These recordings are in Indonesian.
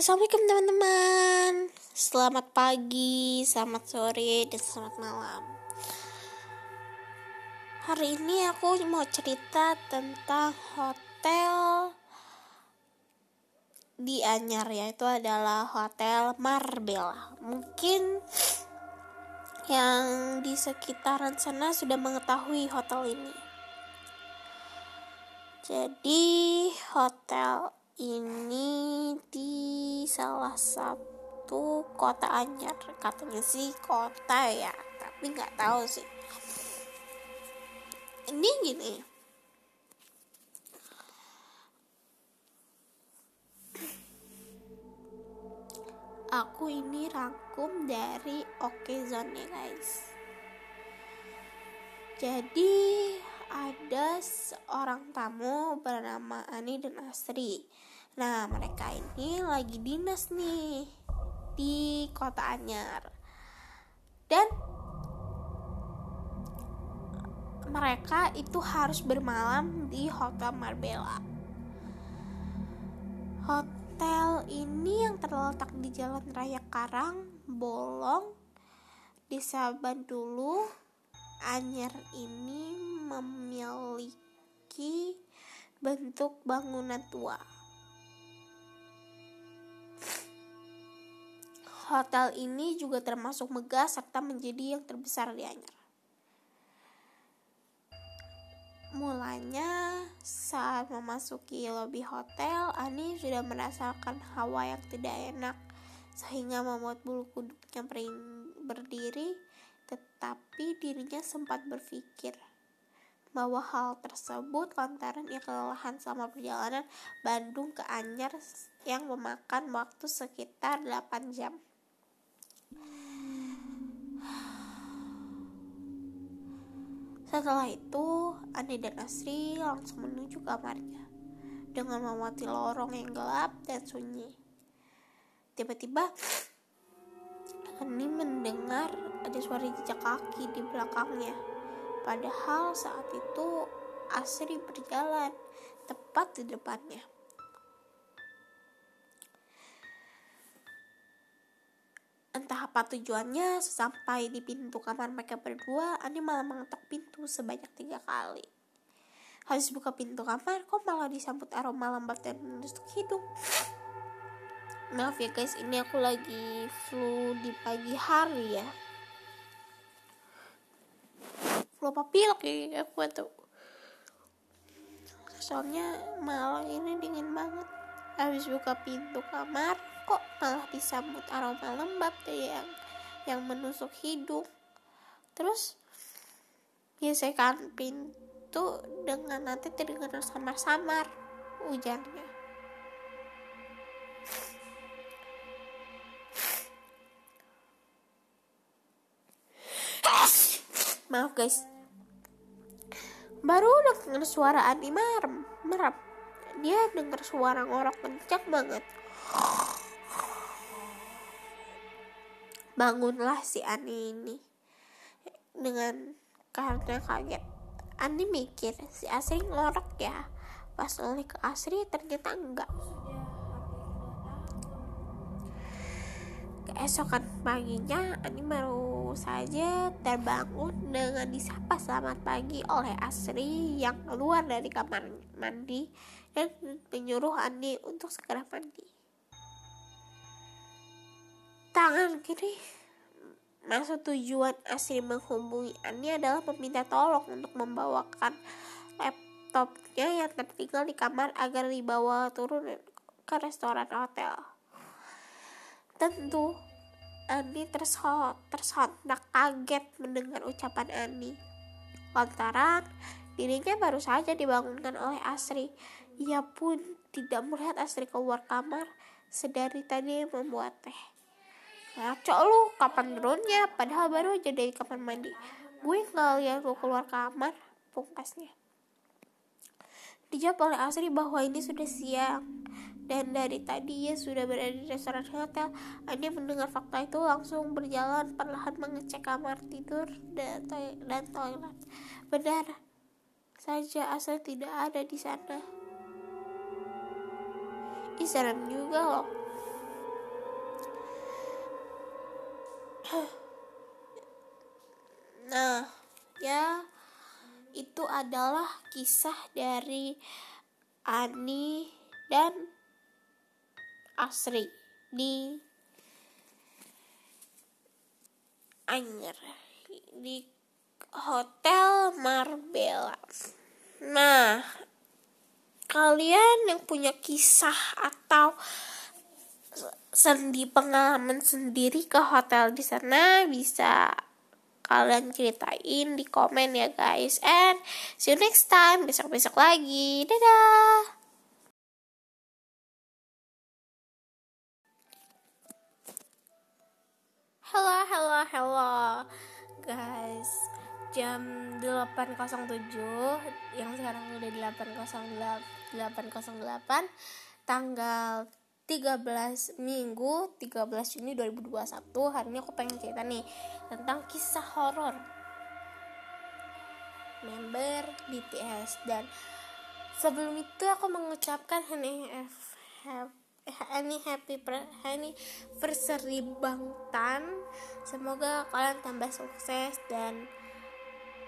Assalamualaikum teman-teman. Selamat pagi, selamat sore, dan selamat malam. Hari ini aku mau cerita tentang hotel di Anyar Yaitu adalah Hotel Marbella. Mungkin yang di sekitaran sana sudah mengetahui hotel ini. Jadi hotel ini di salah satu kota Anyar. Katanya sih kota ya tapi nggak tahu sih. Ini gini. Aku ini rangkum dari Okezone ya guys. Jadi ada seorang tamu bernama Ani dan Asri. Nah, mereka ini lagi dinas nih di Kota Anyar. Dan mereka itu harus bermalam di Hotel Marbella. Hotel ini yang terletak di Jalan Raya Karang, Bolong, Desa Bandulu, Anyar ini memiliki bentuk bangunan tua. Hotel ini juga termasuk megah serta menjadi yang terbesar di Anyar. Mulanya saat memasuki lobi hotel, Ani sudah merasakan hawa yang tidak enak sehingga membuat bulu kuduknya berdiri tetapi dirinya sempat berpikir bahwa hal tersebut lantaran ia kelelahan selama perjalanan Bandung ke Anyar yang memakan waktu sekitar 8 jam. Setelah itu, Ani dan Asri langsung menuju kamarnya dengan memati lorong yang gelap dan sunyi. Tiba-tiba, Ani mendengar ada suara jejak kaki di belakangnya. Padahal saat itu Asri berjalan tepat di depannya. Entah apa tujuannya, sesampai di pintu kamar mereka berdua, Ani malah mengetok pintu sebanyak tiga kali. Habis buka pintu kamar, kok malah disambut aroma lambat dan menusuk hidung. Maaf ya guys, ini aku lagi flu di pagi hari ya flu apa pilek ya aku tuh soalnya malam ini dingin banget. Habis buka pintu kamar kok malah disambut aroma lembab tuh yang yang menusuk hidung. Terus gesekan pintu dengan nanti terdengar samar-samar hujannya. Maaf guys baru dengar suara Ani merem merem. Dia dengar suara ngorok kencang banget. Bangunlah si Ani ini. Dengan karena kaget. Ani mikir si Asri ngorok ya? Pas oleh ke Asri ternyata enggak. Keesokan paginya Ani baru saja terbangun dengan disapa selamat pagi oleh Asri yang keluar dari kamar mandi dan menyuruh Andi untuk segera mandi. Tangan kiri Maksud tujuan Asri menghubungi Ani adalah meminta tolong untuk membawakan laptopnya yang tertinggal di kamar agar dibawa turun ke restoran hotel. Tentu Ani tersontak kaget mendengar ucapan Ani. Lantaran dirinya baru saja dibangunkan oleh Asri. Ia pun tidak melihat Asri keluar kamar sedari tadi membuat teh. Ngaco lu, kapan turunnya? Padahal baru aja dari kamar mandi. Gue nggak lihat lu keluar kamar, pungkasnya. Dijawab oleh Asri bahwa ini sudah siang dan dari tadi ia sudah berada di restoran hotel. Andi mendengar fakta itu langsung berjalan perlahan mengecek kamar tidur dan, to dan toilet. Benar saja asal tidak ada di sana. Ih, serem juga loh. Nah, ya itu adalah kisah dari Ani dan Asri di Anyer di Hotel Marbella. Nah, kalian yang punya kisah atau sendi pengalaman sendiri ke hotel di sana bisa kalian ceritain di komen ya guys. And see you next time besok besok lagi. Dadah 8.07 Yang sekarang udah 8.08 8.08 Tanggal 13 Minggu 13 Juni 2021 Hari ini aku pengen cerita nih Tentang kisah horor. Member BTS Dan sebelum itu aku mengucapkan ini happy anniversary Bangtan. Semoga kalian tambah sukses dan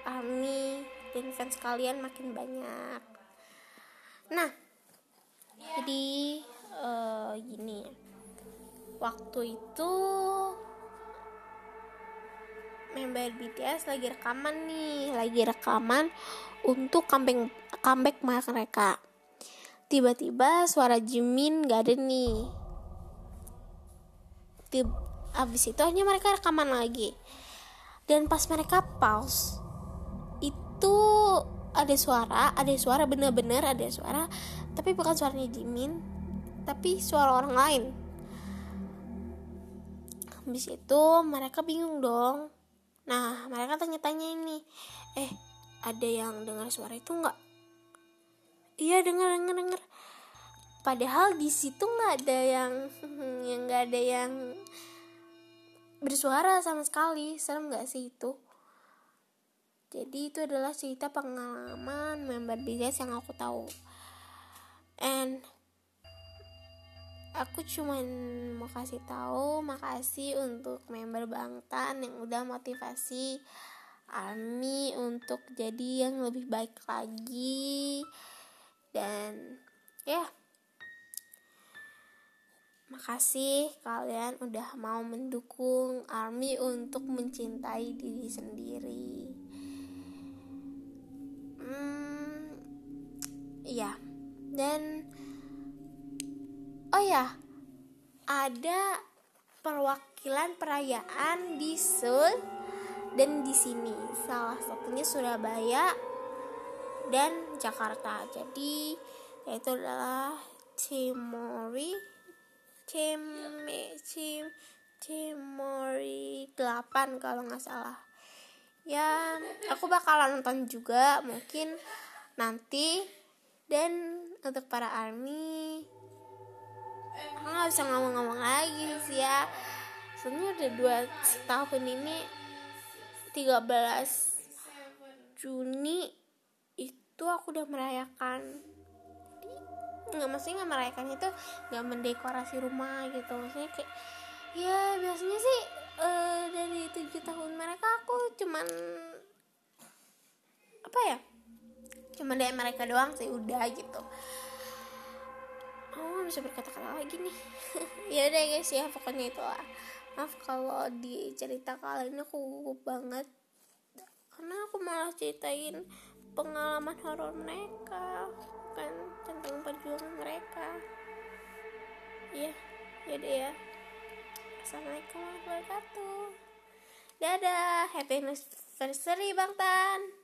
ARMY dan fans kalian makin banyak. Nah jadi uh, gini. Waktu itu member BTS lagi rekaman nih lagi rekaman untuk comeback comeback mereka. Tiba-tiba suara Jimin gak ada nih. Tib abis itu hanya mereka rekaman lagi. Dan pas mereka pause itu ada suara ada suara bener-bener ada suara tapi bukan suaranya Jimin tapi suara orang lain. Habis itu mereka bingung dong. Nah mereka tanya-tanya ini eh ada yang dengar suara itu nggak? Iya dengar dengar dengar padahal di situ nggak ada yang yang nggak ada yang bersuara sama sekali. Serem nggak sih itu jadi itu adalah cerita pengalaman member BTS yang aku tahu. And aku cuman mau kasih tahu makasih untuk member Bangtan yang udah motivasi Ami untuk jadi yang lebih baik lagi. Dan ya. Makasih kalian udah mau mendukung army untuk mencintai diri sendiri ya dan oh ya ada perwakilan perayaan di Seoul dan di sini salah satunya Surabaya dan Jakarta. Jadi yaitu adalah Cimori Cime Cim Cimori 8 kalau nggak salah. Ya, aku bakalan nonton juga mungkin nanti dan untuk para army aku nggak bisa ngomong-ngomong lagi sih ya. Soalnya udah dua tahun ini 13 Juni itu aku udah merayakan. Nggak maksudnya nggak merayakan itu nggak mendekorasi rumah gitu. Maksudnya kayak ya biasanya sih uh, dari tujuh tahun mereka aku cuman apa ya cuman dari mereka doang sih udah gitu. Oh bisa berkata-kata lagi nih. Ya udah guys ya pokoknya itu lah. Maaf kalau di cerita kali ini aku gugup banget. Karena aku malah ceritain pengalaman horor mereka bukan tentang perjuangan mereka. Ya ya deh ya. Assalamualaikum warahmatullahi wabarakatuh. Dadah happy anniversary bang tan